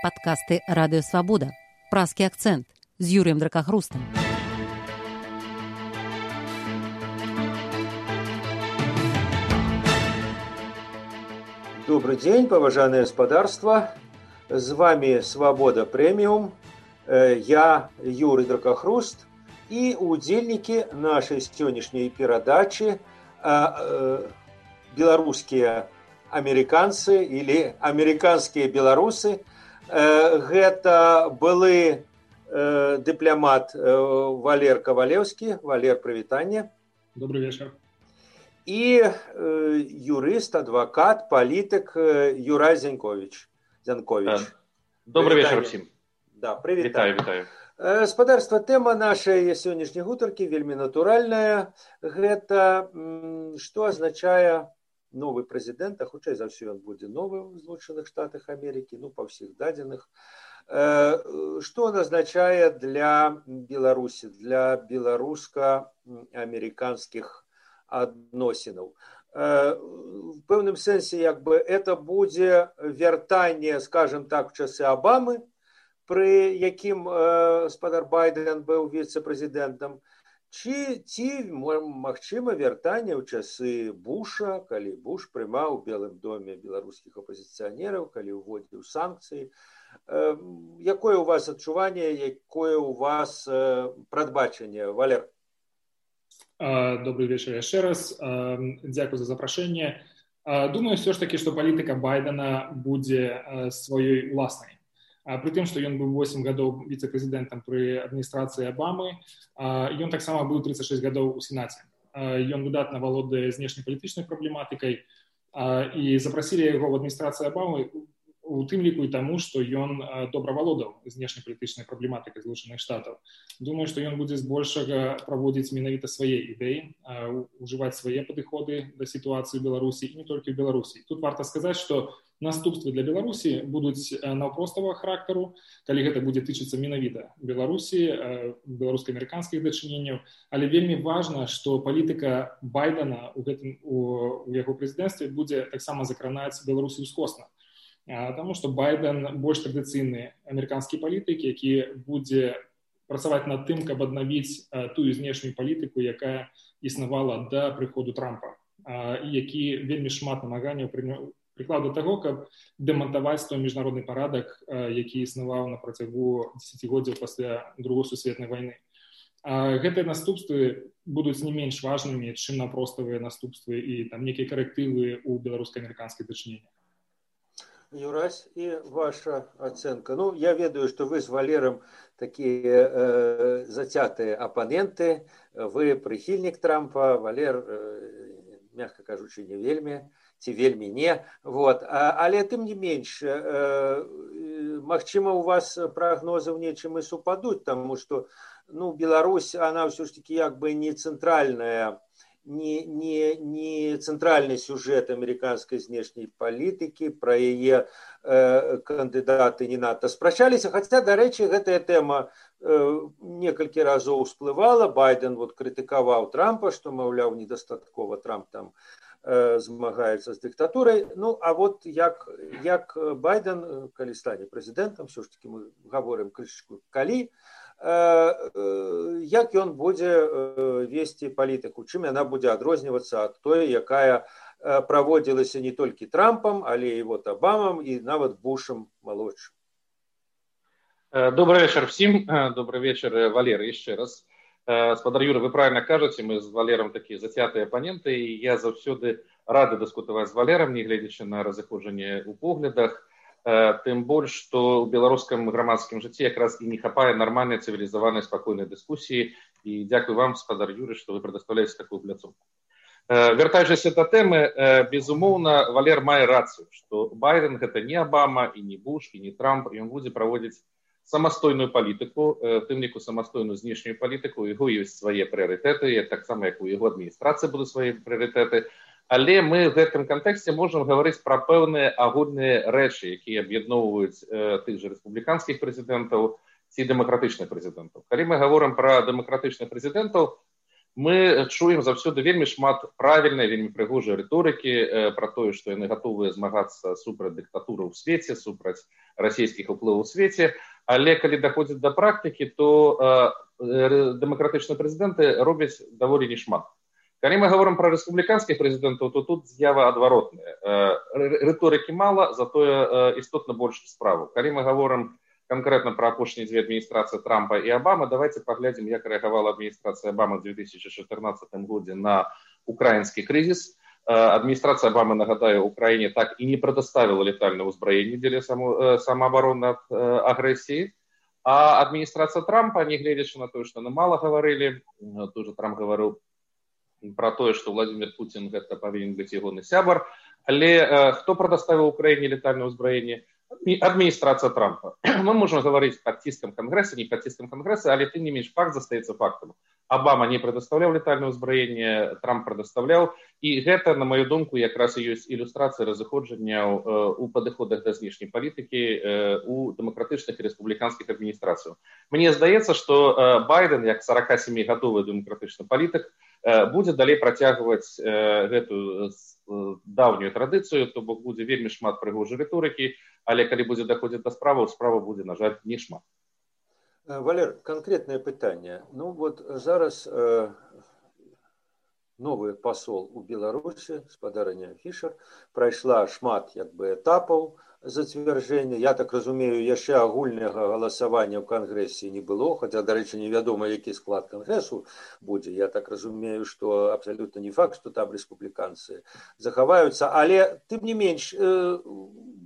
Падкасты радыёвабода. Праскі акцэнт з Юрыем дракахрустам. Добрый день, поважанное господарство. С вами Свобода Премиум. Э, я Юрий Дракохруст и удельники нашей сегодняшней передачи э, белорусские американцы или американские белорусы. Это былы дыплямат Валер Кавалевский. Валер, привитание. Добрый вечер. И юрист, адвокат, политик Юрай Зянкович. Зянкович. Добрый вечер всем. Да, витаю. Спадарства тэма нашай сённяшняй гутаркі вельмі натуральная. Гэта што азначае новы прэзідэнт, хутчэй за ўсё ён будзе новы ў злучаных штатах Амерыкі, ну па ўсіх дадзеных. Што назначае для Беларусі, для беларуска-амерыканскіх адносінаў. В пэўным сэнсе як бы это будзе вяртанне, скажем так, часы Абамы, пры якім спадар Байден быў віцэ-прэзідэнтам, ці ці магчыма вяртанне ў часы буша калі буш прымаў у белым доме беларускіх апозіцыянераў калі ўводзіў санкцыі. Якое у вас адчуванне якое у вас прадбачанне? Валер. Добрый вечер яшчэ раз. Дзякую за запрашэнне. Думаю все ж таки что палітыка байдена будзе сваёй уласнай при тым што ён быў 8 гадоў віцэ-прэзідэнтам пры адміністрацыі абамы ён таксама быў 36 гадоў у сенаце ён выдатна валодае знешнепалітычнай праблематыкай і запрасілі яго в адміністрацыі абамы у тым ліку і таму што ён добра валодаў знешнепалітычнай праблематыкай злучаных штатаў думаю што ён будзе збольшага праводзіць менавіта свае ідэі ужываць свае падыходы да сітуацыі беларусі і не толькі ў беларусі тут варта сказаць што наступствы для беларусі будуць наўпростага характару. Калі гэта будзе тычыцца менавіта беларусі беларуска-амерыканскіх дачыненняў. Але вельмі важна што палітыка байдена у гэтым у яго прэзідэнцтве будзе таксама закранаць беларусі ўскосна. Таму што байден больш традыцыйны амерыканскі палітык, які будзе працаваць над тым, каб аднавіць тую знешнюю палітыку, якая існавала да прыходу трампа які вельмі шмат намаганняў прыкладу таго, каб дэмантаваць той міжнародны парадак, які існаваў на працягу десятгоддзяў пасля другой сусветнай вайны. Гэтыя наступствы будуць не менш важнымі, чым напроставыя наступствы і там нейкія карэктывы ў беларуска-амерыканскай дачынення. Юрась, и ваша оценка. Ну, я ведаю, что вы с Валером такие э, затятые оппоненты. Вы прихильник Трампа, Валер, э, мягко кажучи, не вельми, ці вельми не. Вот. А, але тем не меньше, э, магчыма, у вас прогнозы в нечем и супадут, потому что ну, Беларусь, она все-таки как бы не центральная не, не, не центральный сюжет американской внешней политики, про ее э, кандидаты не надо спрашались, хотя, до речи, эта тема э, несколько раз всплывала, Байден вот критиковал Трампа, что, мовляв, недостатково Трамп там э, змагается с диктатурой, ну, а вот як, як Байден, коли стане президентом, все-таки мы говорим крышечку, коли, як ён будзе весці палітыку чым яна будзе адрознівацца ад той якая праводзілася не толькі трампам але і вот абамам і нават бушам малодшым? Добрый вечер всім добрый вечер валер яшчэ раз спадар юры вы правильно кажаце мы з валером такія зацятыя апаненты і я заўсёды рады дыскутаваць з валерам не гледзячы на разыходжанне ў поглядах. Тым больш што ў беларускам грамадскім жыцці якраз і не хапае нармальнай цывілізаванай спакойнай дыскусіі і дзякую вам спадар юры што вы прадастаўляеце такую пляцоўку вяртаючыся да тэмы безумоўна валер мае рацыю што байден гэта не абама і не буш і не трамп ён будзе праводзіць самастойную палітыку тым ліку самастойную знешнюю палітыку яго ёсць свае прыярытэты таксама як у яго адміністрацыі будуць свае прыярытэты але мы в гэтым кантэксце можам гаварыць пра пэўныя агульныя рэчы якія аб'ядноўваюць э, тых же рэспубліканскіх прэзідэнтаў ці дэмакратычных прэзідэнтаў калі мы гаворым пра дэмакратычных прэзідэнтаў мы чуем заўсёды вельмі шмат правільнай вельмі прыгожай рыторыкі э, пра тое што яны гатовыя змагацца супраць дыктатуры ў свеце супраць расійскіх уплываў у свеце але калі даходзіць да практыкі то э, дэмакратычныя прэзідэнты робяць даволі не шмат калі мы говорим про рэспубліканскіх прэзідэнтаў то тут з'ява адваротная. Рыторыкі мала затое істотна больш справу калі мы говорим конкретно про апошнія дзве адміністрацыі трампа і абама давайте паглядзім як рэагавала адміністрацыя абама в 2014 годзе на украінскі крызіс адміністрацыя абама нагадаю украіне так і не прадаставіла летальна ўзбраенне дзеля самаабароны ад агрэсіі а адміністрацыя трампа нягледзячы на тое што на мала гаварылі тоже трамп гаварыў про тое что владимир путин гэта павінен быць ягоны сябар але хто прадаставіў украіне летальна ўзбраенне адміністрацыя трампа. Мы можем гаварыць под ціскам конгресса не под ціскам конгресса але ты не менш факт застаецца фактам обама не прадастаўляў летальное ўзбраенне трамп прадастаўляў і гэта на маю думку якраз і ёсць ілюстрацыя разыходжання у падыходах да знешняй палітыкі у дэмакратычных і рэспубліканскіх адміністрацыяў мне здаецца что байден як 47 гадовы дэмакратычны палітык будзе далей працягваць гэтую даўнюю традыцыю то бок будзе вельмі шмат прыгожай рыторыкі але калі будзе даходзіць да справы справа будзе на жаль не шмат валер конкретное пытанне ну вот зараз э, новы пасол у беларусі спадарня фішер прайшла шмат як бы этапаў зацвярджэння я так разумею яшчэ агульнага галасавання ў кангрэсе не было хаця дарэчы невядома які склад кангрэсу будзе. Я так разумею что абсалютна не факт что там рэспубліканцы захаваюцца. Але тым не менш э,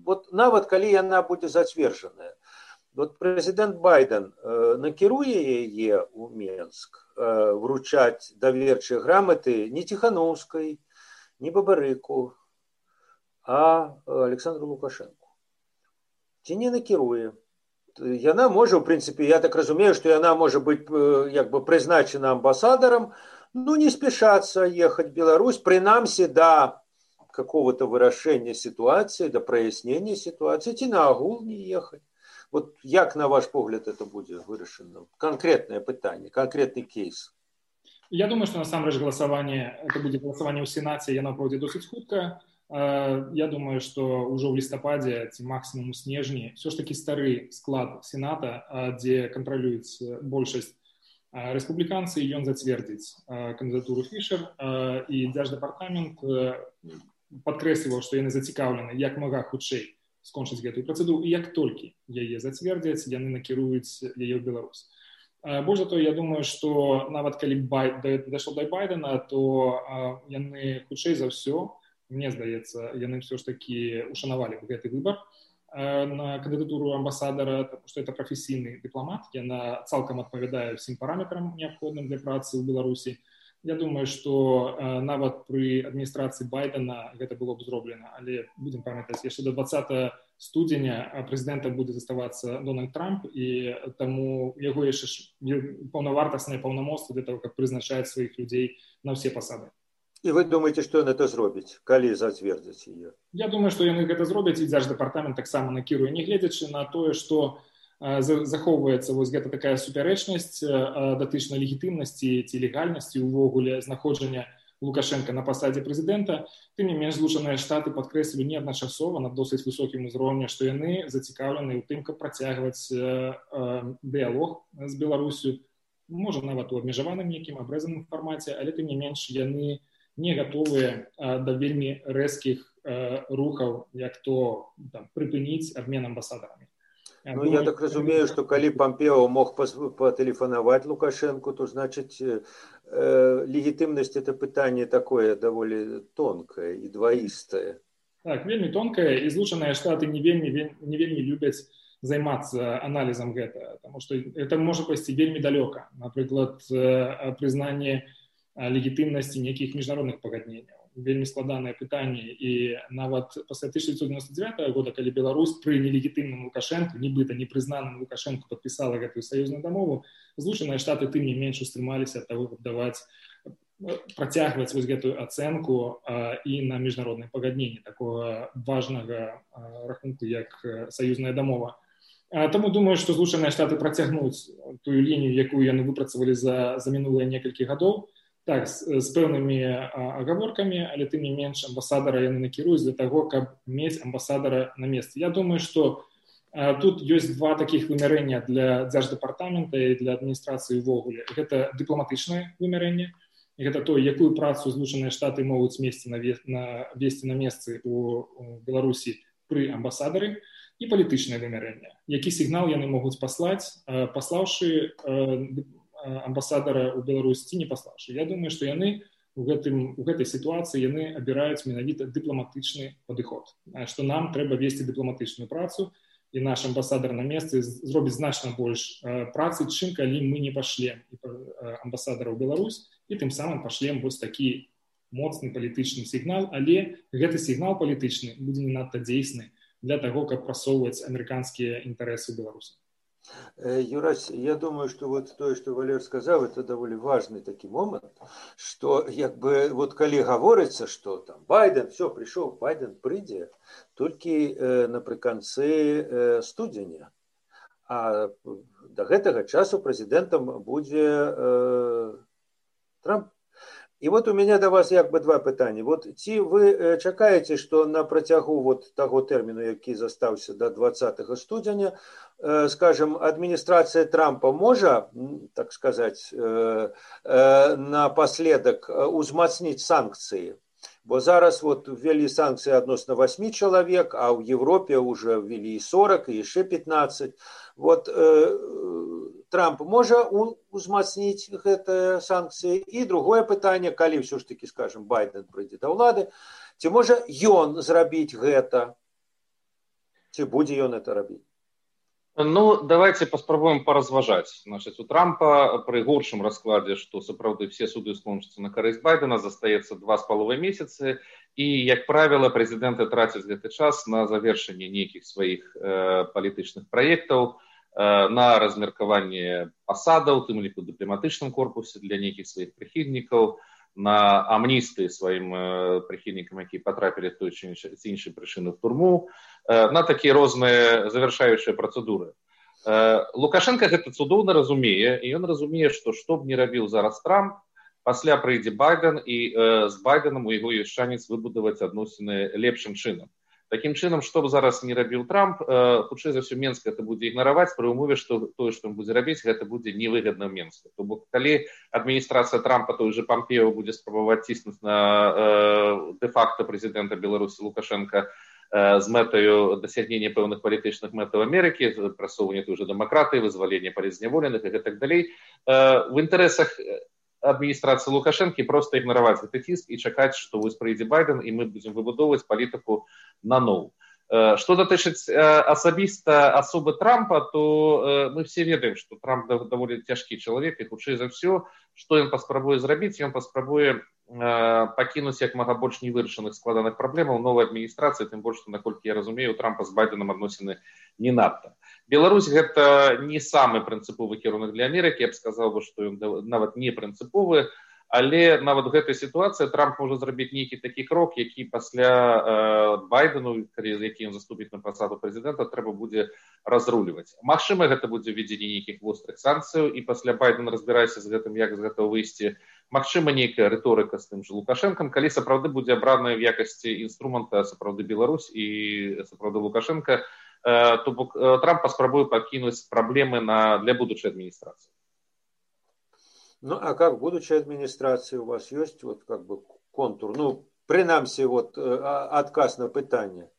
вот нават калі яна будзе зацверджаная вот прэзідэнт байден э, накіруе яе ў менск э, вручаць даверчыя граматы не ціхановскай не бабарыку а александру лукашенко. Ці не накіруе яна можа в прынцыпе я так разумею что яна можа быть як бы прызначена амбасадарам ну не спешацца ехаць беларусь прынамсі да какого-то вырашэння ситуации до прояснения ситуации ці на агул не ехать вот як на ваш погляд это будзе вырашана конкретное пытанне конкретный кейс. Я думаю что насамрэч галасаванне это будзе галасаванне ў сенаце яно пройдзе досыць хутка Э, я думаю что ўжо ў лістападзе ці максімум у снежні все ж таки стары склад сената э, дзе кантралююць большасць э, рэспубліканцы ён зацвердзіць кандыдатуру фішер і дзярждэпартамент падкрэсліваў што яны зацікаўлены як мага хутчэй скончыць гэтую працэдуру як толькі яе зацвердзяць яны накіруюць яе ў беларус больш за то я думаю что нават калі бай дайшло да байдена то яны хутчэй за ўсё мне здаецца яны все ж таки ушанавалі гэты выбор э, на кандыдатуру амбасадара что это прафесійны дыпламат яна цалкам адпавядае ўсім параметрам неабходным для працы ў беларусі я думаю что э, нават пры адміністрацыі байдена гэта было б зроблена але будем памятаць яшчэ до 20 студзеня прэзідэнта будзе заставацца дональд трамп і таму яго яшчэ паўнавартасныя паўнамоцтва для того как прызначаць сваіх людзей на ўсе пасады і вы думаете что ён это зробіць калі зацвердзяць ее я думаю что яны гэта зробяць і дзяж дэпартамент таксама накіруе нягледзячы на тое что захоўваецца вось гэта такая супярэчнасць датычна легітымнасці ці легальнасці увогуле знаходжання лукашенко на пасадзе прэзідэнта. Тым не менш злучаныя штаты падкрэслілі неадначасова на досыць высокім узроўні што яны зацікаўлены ў тым каб працягваць дыялог з беларусю можа нават у абмежаваным нейкім абрэзаным фармаце але тым не менш яны не гатовыя да вельмі рэзкіх рухаў як то там, прыпыніць абмен амбасадарамі ну, я так разумею что калі пампео мог патэлефанаваць лукашенко. То значыць э, легітымнасць это пытанне такое даволі тонкае і дваістае так вельмі тонкае і злучаныя штаты не вельмі не вельмі любяць займацца аналізам гэта потому что это можа пайсці вельмі далёка напрыклад прызнанне не легітымнасці нейкіх міжнародных пагадненняў вельмі складанае пытанне. І нават пасля 1999 года калі Беларусь пры нелегітымным лукашэнку нібыта непрызнаным лукашэнку подпісала гэтую саюзную дамову злучаныя штаты тым не менш устрымаліся ад того каб даваць працягваць вось гэтую ацэнку і на міжнародным пагадненні такого важнага рахунку як саюзная дамова. Таму думаю што злучаныя штаты працягнуць тую лінію якую яны выпрацавалі за за мінулыя некалькі гадоў так з, з пэўнымі агаворкамі але тым не менш амбасадара яны накіруюць для таго каб мець амбасадара на месцы. Я думаю что тут ёсць два таких вымярэння для дзярждэпартамента і для адміністрацыі ўвогуле. Гэта дыпламатычнае вымярэнне гэта то якую працу злучаныя штаты могуць месці на на весці на месцы у беларусі пры амбасадары і палітычнае вымярэнне які сігнал яны могуць паслаць паслаўшы амбасадара ў Беларусь ці не паслаўшы Я думаю што яны у гэтым у гэтай сітуацыі яны абіраюць менавіта дыпламатычны падыход што нам трэба весці дыпламатычную працу і наш амбасадар на месцы зробіць значна больш працы чым калі мы не пашлем амбасадара ў Беларусь і тым самым пашлем вось такі моцны палітычны сігнал але гэты сігнал палітычны будзе не надта дзейсны для таго каб прасоўваць амерыканскія інтарэсы беларусаў Э, Юрась, я думаю, что вот то, что Валер сказал, это довольно важный такой момент, что как бы вот коли говорится, что там Байден, все, пришел, Байден прийде, только э, наприкінці э, студеня. А до гэтага часу президентом будет э, Трамп. І вот у меня до вас як бы два пытання вот ці вы чакаеце что на працягу вот таго тэрміну які застаўся до 20 студзеня скажем адміністрацыя трампа можа так сказать напоследак узмацніць санкцыі бо зараз вот ввели санкцыі адносна 8 чалавек а ў Европе уже ввели 40 і яшчэ 15 вот Трамп можа узмацніць гэтыя санкцыі? І другое пытанне калі ўсё ж таки скажем байден прыйдзе да ўлады ці можа ён зрабіць гэта? Ці будзе ён это рабіць? Ну давайте паспрабуем паразважаць. Значит у трампа пры горшым раскладзе што сапраўды все суды скончацца на карысць байдена застаецца два з паловай месяцы. І як правіла прэзідэнты трацяць гэты час на завершэнне нейкіх сваіх э, палітычных праектаў на Э, на размеркаванне пасадаў тым ліку дыпламатычным корпусе для нейкіх сваіх прыхільнікаў на амністыі сваім э, прыхільнікам які патрапілі той ці іншай прычыны в турму э, на такія розныя завяршаючыя працэдуры лукашенко гэта цудоўна разумее і ён разумее што што б не рабіў зараз трамп пасля прыйдзе байден і з байденам у яго ёсць шанец выбудаваць адносіны лепшым чынам Такім чынам што б зараз не рабіў трамп хутчэй за ўсё менск это будзе ігнараваць пры умове што тое што ён будзе рабіць гэта будзе невыгадна менска то бок калі адміністрацыя трампа той же пампео будзе спрабаваць ціснуць на дэ-факта прэзідэнта беларусі лукашенко з мэтаю дасягнення пэўных палітычных мэтаў амерыкі прасоўвання той же дэмакратыі вызвалення палізняволеных і гэтак далей. В інтарэсах адміністрацыі лукашэнкі проста ігнараваць гэты ціск і чакаць што вось прыйдзе байден і мы будзем выбудоўваць палітыку наноў что датычыць асабіста асобы трампа то мы все ведаем что трамп даволі цяжкі чалавек і хутчэй за ўсё што ён паспрабуе зрабіць ён паспрабуе пакінуць як мага больш невырашаных складаных праблемаў новай адміністрацыі тым больш наколькі я разумею трампа з байденам адносіны не надта Беларусь гэта не самы прынцыповы кірунак для Амерыкі, я б сказаў бы, што ён нават не прынцыповы, але нават гэтай сітуацыі Трамп можа зрабіць нейкі такі крок, які пасля э, байдену, калі які ён заступіць на пасаду прэзідэнта трэба будзе разруліваць. Магчыма, гэта будзе введзенне нейкіх вострых санкцыяў і пасля байден разбірайся з гэтым, як з гэтага выйсці. Магчыма, нейкая рыторыка з тым жа лукашэнкам, калі сапраўды будзе абраная в якасці інструмента сапраўды Беларусь і сапраўды лукашенко, Э, то бок э, трамп паспрабуе пакінуць праблемы на для будучай адміністрацыі. Ну а как будучай адміністрацыі у вас ёсць вот как бы контур? Ну прынамсі вот э, адказ на пытанне.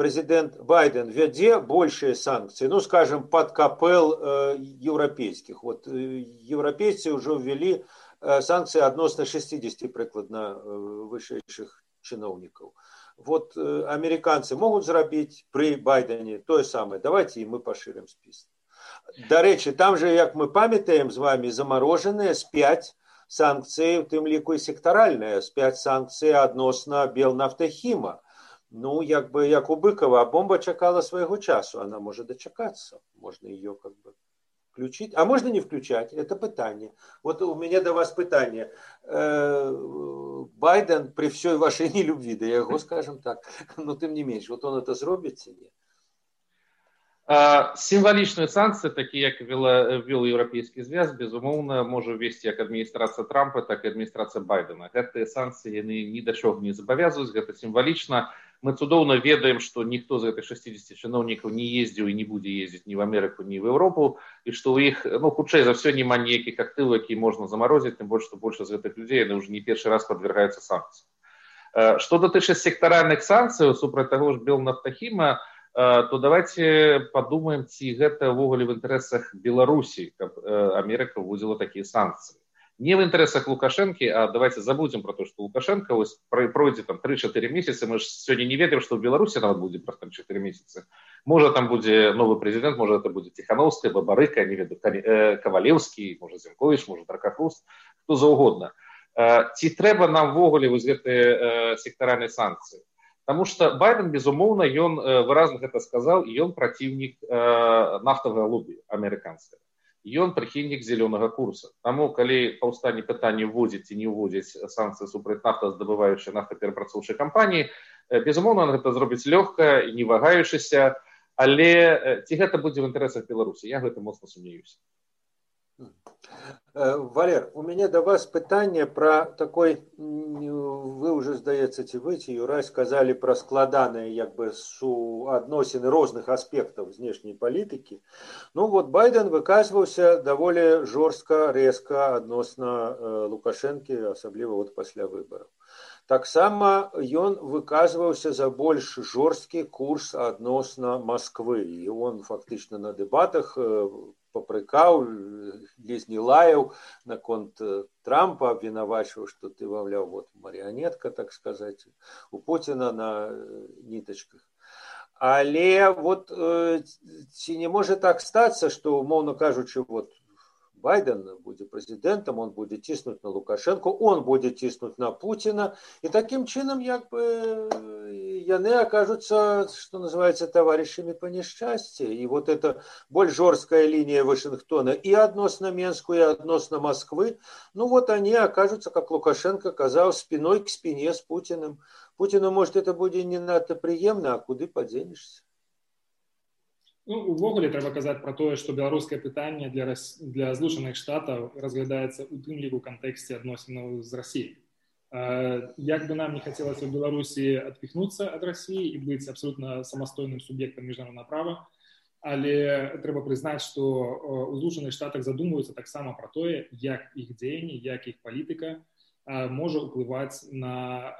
Прэзідэнт байден вядзе большыя санкцыі ну скажем под капел еўрапейскіх. Вот еўрапейцы ўжо ввялі санкцыі адносна 60 прыкладна вышэйшых чыноўнікаў вот э, американцы могут зрабіць при байдене тое самое давайте и мы поширим спіс дарэчы там же як мы памятаем з вами замороженные с 5 санкцыі у тым ліку сектаральная с 5 санкцыі адносна белнафтахіма ну як бы як у быкова бомба чакала свайго часу она может дачакацца можно ее как бы включить, а можно не включать, это пытание. Вот у меня до вас пытание. Э, Байден при всей вашей нелюбви, да его, скажем так, но тем не меньше, вот он это зробит себе. сімвалічныя санкцыі такі як ввел еўрапейскі звяз безумоўна можа ввесці як адміністрацыя трампа так і адміністрацыя байдена гэтыя санкцыі яны ні да чого не забавязваюць гэта сімвалічна мы цудоўна ведаем што ніхто з гэтых 60 чыноўнікаў не ездзіў і не будзе ездзіць ні в амерыку ні в еўропу і што ў іх ну хутчэй за ўсё няма ніякіх актываў які можна замарозіць тым больш што больш з гэтых людзей яны ўжо не першы раз подвергаюцца санкцыі што датычыць сектаральных санкцыяў супраць таго ж бел нафтахіма Э, то давайте подумаем ці гэта ўвогуле в інтарэсах беларусі каб америка вводзіла такія санкцыі не в інтарэсах лукашэнкі а давайте забудем про то что лукашенко вось пройдзе там три-четыре месяцы мы ж сёння не ведаем что в беларусі нават будзе про там четыре месяцы можа там будзе новый президент можа это будзе тихохановская бабарыка не веду э, кавалеўскі можа зенкович можа дракахруст хто заўгодна ці трэба нам ввогуле вось гэтыя сектаральнай санкцыі Таму што байден безумоўна ён выразна гэта сказаў і ён праціўнік нафтавага лобі амерыканскага ён прыхільнік зялёнага курса. Таму калі паўстанне пытанне вводзіць ці не ўводзіць санкцыі супраць нафтаздабываючай нафтаперапрацоўчай кампаніі безумоўна гэта зробіць лёгка і не вагаючыся але ці гэта будзе в інтарэсах беларусі. Я гэта моцна сумеюся Э, Валер, у меня до вас пытание про такой, вы уже, здаецца, ці вы, ці Юрай сказали про складаныя як бы адносіны розных аспектаў знешняй палітыкі. Ну вот Байден выказваўся даволі жорстка, резка адносна э, Лукашэнкі, асабліва вот пасля выбараў. Таксама ён выказваўся за больш жорсткі курс адносна Масквы і он фактычна на дэбатах э, попрыкаў лезь не лаяў наконт трампа абвінавачваў што ты маўляў вот марионетка так сказаць у пуціна на нітачках. Але вот ці не можа так стацца што умоўна кажучы вот Байден будет президентом, он будет тиснуть на Лукашенко, он будет тиснуть на Путина. И таким чином, як бы, яны окажутся, что называется, товарищами по несчастью. И вот эта более жесткая линия Вашингтона и относно Менску, и относно Москвы, ну вот они окажутся, как Лукашенко казал, спиной к спине с Путиным. Путину, может, это будет не надто приемно, а куда поденешься? Ну, увогуле трэба казаць пра тое, што беларускае пытанне для, рас... для злучаных штатаў разглядаецца ў тым ліку кантэксце адносінаў з рассіяй. Як бы нам не хацелася ў Беларусі адпіхнуцца ад рассіі і быць абсолютна самастойным суб'ектам міжнароднага права, але трэба прызнаць, што ў злучаных штатах задумваюцца таксама пра тое, як іх дзеянні, як іх палітыка, можа ўплываць на,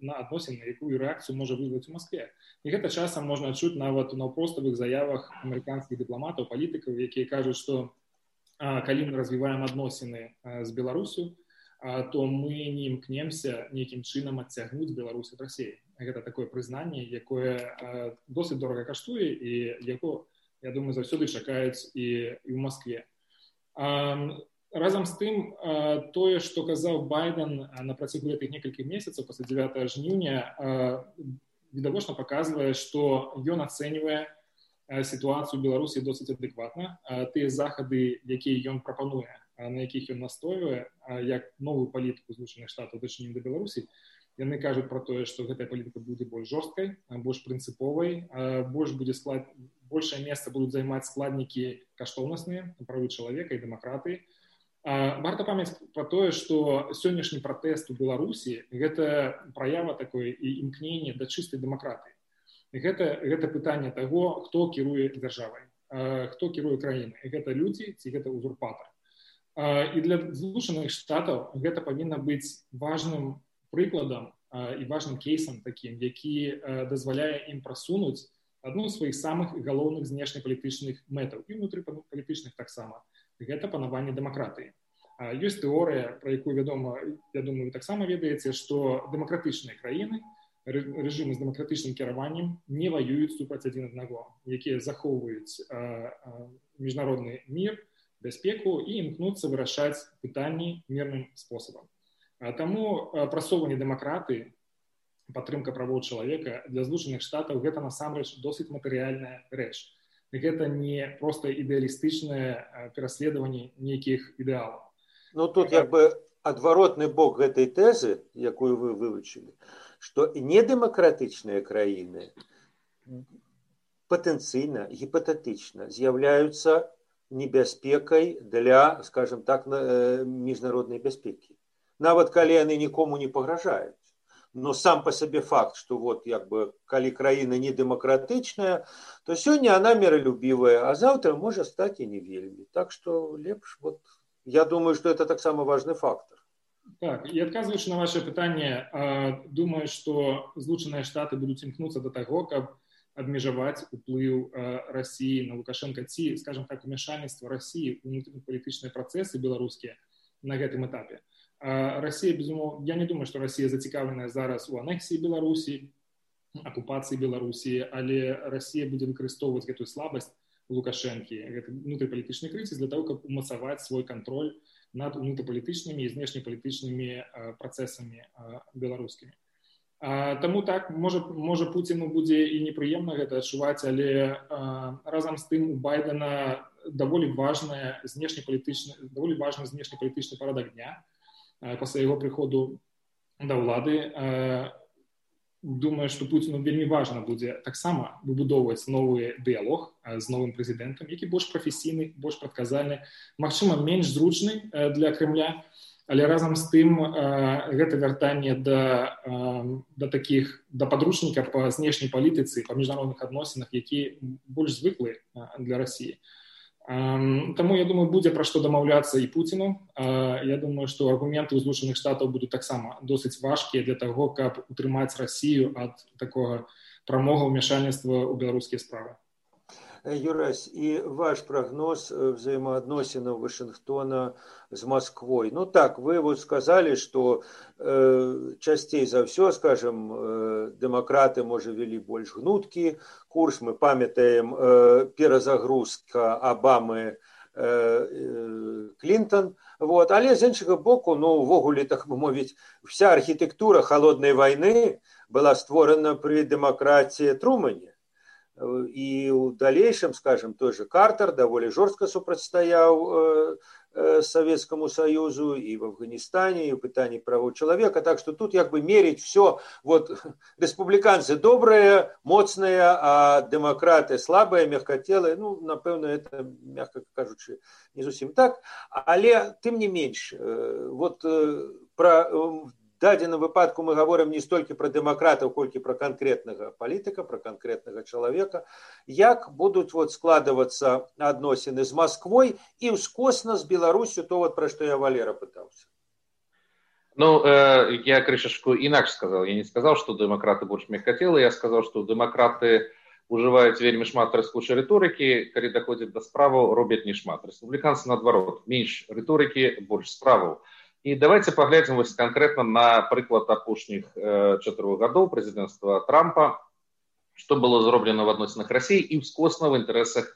на адносіны якую рэакцыю можа вызваць у Маскве і гэта часам можна адчуць нават у наўпроставых заявах амерыканскіх дыпламатаў палітыкаў якія кажуць што калі мы развіваем адносіны з беларусю то мы не імкнемся нейкім чынам адцягнуць беларусы рассеі гэта такое прызнанне якое досыць дорага каштуе і яго я думаю заўсёды чакаюць і, і ў Маскве разам з тым тое што казаў байден на працягу гэтых некалькіх месяцаў пасля 9 жніўня відавочна паказвае што ён ацэньвае сітуацыю беларусі досыць адэкватна тыя захады якія ён прапануе на якіх ён настойвае як новую палітыку злучаных штатаў дачынім да беларусі яны кажуць пра тое што гэтая палітыка будзе больш жорсткай больш прынцыповай больш будзе склад большее месца будуць займаць складнікі каштоўнасныя правы чалавека і дэмакратыі варта памяць пра тое што сённяшні пратэст у беларусі гэта праява такое і імкненне да чыстай дэмакратыі гэта гэта пытанне таго хто кіруе дзяржавай хто кіруе краіны гэта людзі ці гэта узурпатар і для злучаных штатаў гэта павінна быць важным прыкладам і важным кейсам такім які дазваляе ім прасунуць адну з сваіх самых галоўных знешнепалітычных мэтаў і ўнутры палітычных таксама гэта панаванне дэмакратыі ёсць тэорыя пра якую вядома я думаю таксама ведаеце што дэмакратычныя краіны рэжымы з дэмакратычным кіраваннем не ваююць супраць адзін аднаго якія захоўваюць міжнародны мір бяспеку і імкнуцца вырашаць пытанні мірным спосабам. Таму прасоўванне дэмакраты падтрымка правоў чалавека для злучаных штатаў гэта насамрэч досыць матэрыяльная рэч гэта не проста ідэалістычнае пераследаванне нейкіх ідэалаў Ну тут як бы адваротны бок гэтай тэзы, якую вы вывучылі, што недэмакратычныя краіны патэнцыйна гіпатэтычна з'яўляюцца небяспекай для скажем так міжнароднай бяспекі. Нават калі яны нікому не пагражаюць но сам по сабе факт что вот як бы калі краіна не дэмакратычная то сёння она миролюбівая а завтра можа стаць і не вельмі так что лепш вот я думаю что это таксама важный фактор. Так і адказваючы на ваше пытанне думаю что злучаныя штаты будуць імкнуцца до таго каб абмежаваць уплыў россии на лукашенко? Ці скажем так умяшальніцтва россии унутрыпалітычныя працэсы беларускія на гэтым этапе россия безумоў я не думаю что россия зацікаўленая зараз у анексіі беларусі акупацыі беларусі але россия будзе выкарыстоўваць гэтую слабасць лукашэнкі внутрыпалітычны крызіс для того каб умацаваць свой контроль над унутрыпалітычнымі і знешнепалітычнымі працэсамі беларускімі Таму так можа можа пуціну будзе і непрыемна гэта адчуваць але разам з тым у байдена даволі важная знешнепалітычна даволі важны знешнепалітычны парадак дня пасля яго прыходу да ўлады думаю што пуціну вельмі важна будзе таксама выбудоўваць новы дыялог з новым прэзідэнтам які больш прафесійны больш прадказальны магчыма менш зручны для крымля але разам з тым гэта вяртанне да да таких да падручніка па знешняй палітыцы па міжнародных адносінах які больш звыклы для россии Таму я думаю будзе пра што дамаўляцца і пуціну я думаю што аргументы злучаных штатаў будуць таксама досыць важкія для таго каб утрымаць рассію ад такога прамога ўмяшальніцтва ў беларускія справы Юрась, и ваш прогноз э, взаимоотносинов Вашингтона с Москвой. Ну так, вы вот сказали, что э, частей за все, скажем, э, демократы, может, вели больше гнутки курс. Мы памятаем э, перезагрузка Обамы э, э, Клинтон. Вот. Але з іншого боку, ну, увогуле, так бы мовить, вся архитектура холодной войны была створена при демократии Трумане и в дальнейшем, скажем, той же Картер довольно жестко сопротивстоял э, э, Советскому Союзу и в Афганистане, и в пытании прав человека. Так что тут как бы мерить все, вот республиканцы добрые, моцные, а демократы слабые, мягкотелые, ну, напевно, это, мягко кажучи, не совсем так. Але, тем не меньше, э, вот про дадзеным выпадку мы говорим не столько про демократов, колькі про конкретного политика, про конкретного человека, як будут вот складываться адносіны з Москвой и ускосна с Беларусью то вот про что я Валера пытался. Ну, э, я крышечку иначе сказал. Я не сказал, что демократы больше мягкотелы, я сказал, что демократы уживаюць вельмі шмат трэскучай рыторыкі калі даходзіць да справаў робяць не шмат рэспубліканцы наадварот менш рыторыкі больш справаў І давайте паглядзім вось канкрэтна на прыклад апошніх чатырох гадоў прэзідэнцтва Трампа, што было зроблена в адносінах рассіі і ўскосна в інтарэсах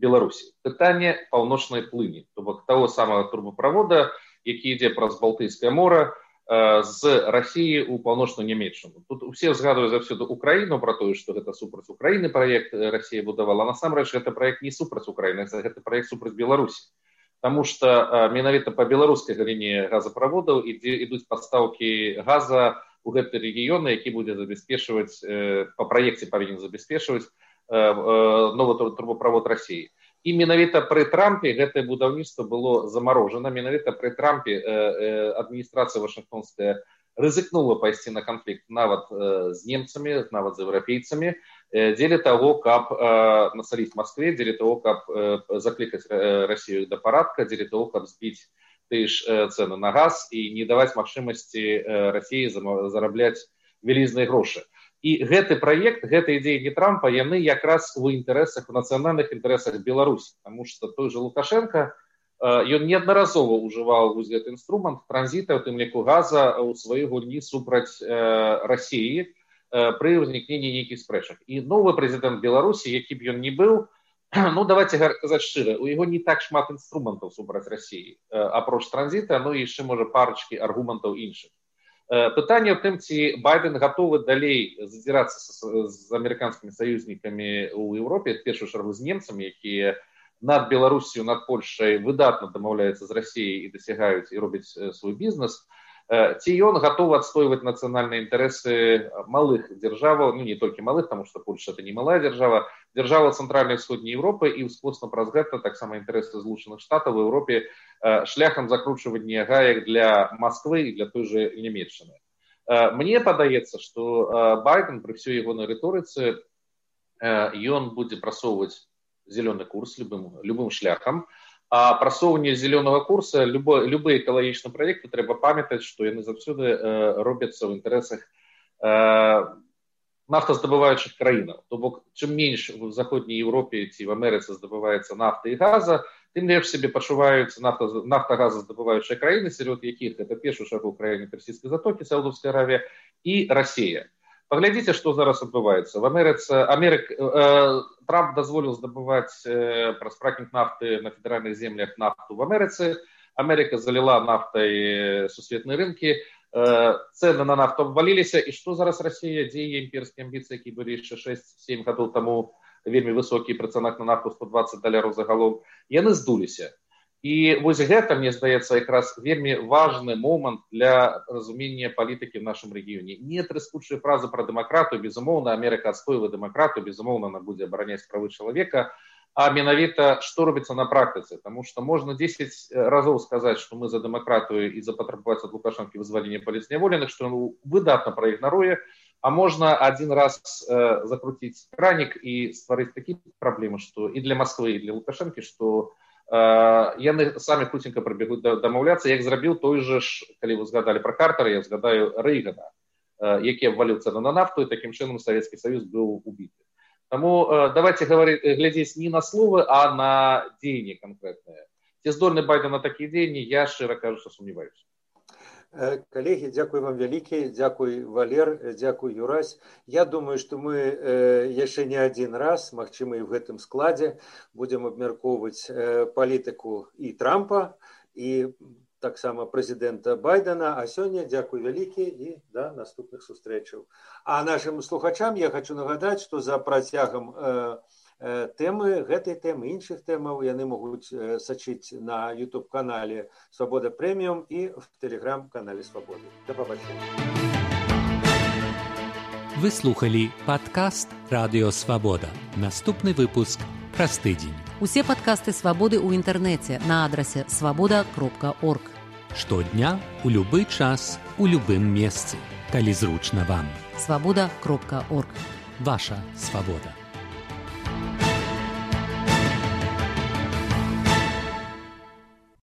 Беларусі. Пытанне паўночнай плыні, то бок таго самага турбаправода, які ідзе праз балтыйскае мора з рассіі ў паўночную нямецчыну. Тут усе згадваюць заўсёды Украіну пра тое, што гэта супраць Украіны праект Расія будавала. насамрэч гэта праект не супраць Украіны, гэта праект супраць Беларусі. Таму што менавіта па беларускай галіне газаправодаў ідзе ідуць падстаўкі газа у гэты рэгіёны, які будзе забяспечваць па праекце павінен забяспечваць новы турбоправод рассіі. І менавіта пры трампе гэтае будаўніцтва было замарожана менавіта пры трампе адміністрацыя вашингтонская рызыкнула пайсці на канфлікт нават з немцамі нават з еўрапейцамі дзеля того каб насаліць москве дзеля того каб заклікаць россию да парадка дзеля того каб збіць ты ж цены на газ і не даваць магчымасці россии зарабляць вялізныя грошы і гэты проект гэтай ідзеі не трампа яны якраз у інтарэсах у нацыянальных інтарэсах беларусь потому что той же лукашенко ён неаднаразова ўжываў вось гэты інструмент транзіта у тым ліку газа ў сваёй гульні супраць россии пры ўзнікненні нейкіх спрэчак. І новы прэзідэнт беларусі які б ён не быў ну давайте казаць шчыра у яго не так шмат інструментаў супраць рассіі апроч транзіта ну яшчэ можа парачкі аргументаў іншых. Пытанне ў тым ці байден гатовы далей задзірацца з амерыканскімі саюзнікамі ў еўропе першую чаргу з немцамі якія над беларусію над польшай выдатна дамаўляюцца з рассіяй і дасягаюць і робяць свой бізнес ці ён гатовы адстойваць нацыянальныя інтарэсы малых дзяржаваў ну не толькі малых тому что польша это не малая дзяржава дзяржава цэнтральнай усходняй Еўропы і ўскосна праз гэта таксама інтарэсы злучаных штатаў в Еўропе шляхам закручвання гаек для Москвы і для той же нямецчыны мне падаецца что байден при всей ягонай рыторыцы ён будзе прасоўваць зеленый курс любым любым шляхам а прасоўванне зеленого курса любой любые экалагічны проекты трэба памятаць что яны заўсёды э, робяцца ў інтарэсах э, нафтаздабываючых краінаў то бок чым менш в заходняй Еўропе ці в Амерыцы здабываецца нафта і газа тым лепш сябе пачуваюцца нафта нафтагаза здабываючыя краіны сярод якіх это першую шагу краіне персійскай затокі саудовская аравія і Росія паглядзіце што зараз адбываецца в амерыцы америк э, трамп дазволіў здабываць э, праз фракінг нафты на федэральных землях нафту в амерыцы америка заліла нафтай э, сусветныя рынкі э, цены на нафту абваліліся і што зараз россия дзея імперскія амбіцыі які былі яшчэ шесть семь гадоў таму вельмі высокі працанак на нафту сто двадцать даляраў за галоў яны здуліся і вось гэта мне здаецца якраз вельмі важны момант для разумення палітыкі в нашым рэгіёне не трыскучыя фразы пра дэмакратыю безумоўна америка адстойвае дэмакратыю безумоўна она будзе абараняць правы чалавека а менавіта што робіцца на практыцы тому что можна 10 разоў сказаць что мы за дэмакратыю і запатрабаваць ад лукашанкі вызвалення паліцняволеных что ну, выдатна праігнаруе а можна один раз э, закруціць кранік і стварыць такі праблемы что і для москвы і для лукашэнкі что у яны самі хуценька прабегуць дамаўляцца як зрабіў той же ж калі вы згадалі про картера я згадаю рэйгана які абваліўся на нафту і такім чынам савецкі саюз быў убіты Таму давайте гаварыць глядзець не на словы а на дзеянні канкрэтнае ці здольны байден на такія дзеянні я шчыра кажуся сумняваюся Э, Коллеги, дзякуй вам вялікі, дзякуй Валер, э, дзякуй Юрась. Я думаю, што мы э, яшчэ не адзін раз, магчыма, і ў гэтым складзе будзем абмяркоўваць палітыку і Трампа і таксама прэзідэнта байдена а сёння дзякуй вялікі і да наступных сустрэчаў а нашим слухачам я хочу нагадаць что за працягам э, тэмы гэтай тэмы іншых тэмаў яны могуць сачыць на youtube канале свабода прэміум і в телеграм-канале свабоды да пабачення вы слухали подкаст радыёвабода наступны выпуск праз тыдзень. Усе падкасты свабоды ў інтэрнэце на адрасе свабода кропка орг штодня у любы час у любым месцы. Калі зручна вам. Свабода кропка орг ваша свабода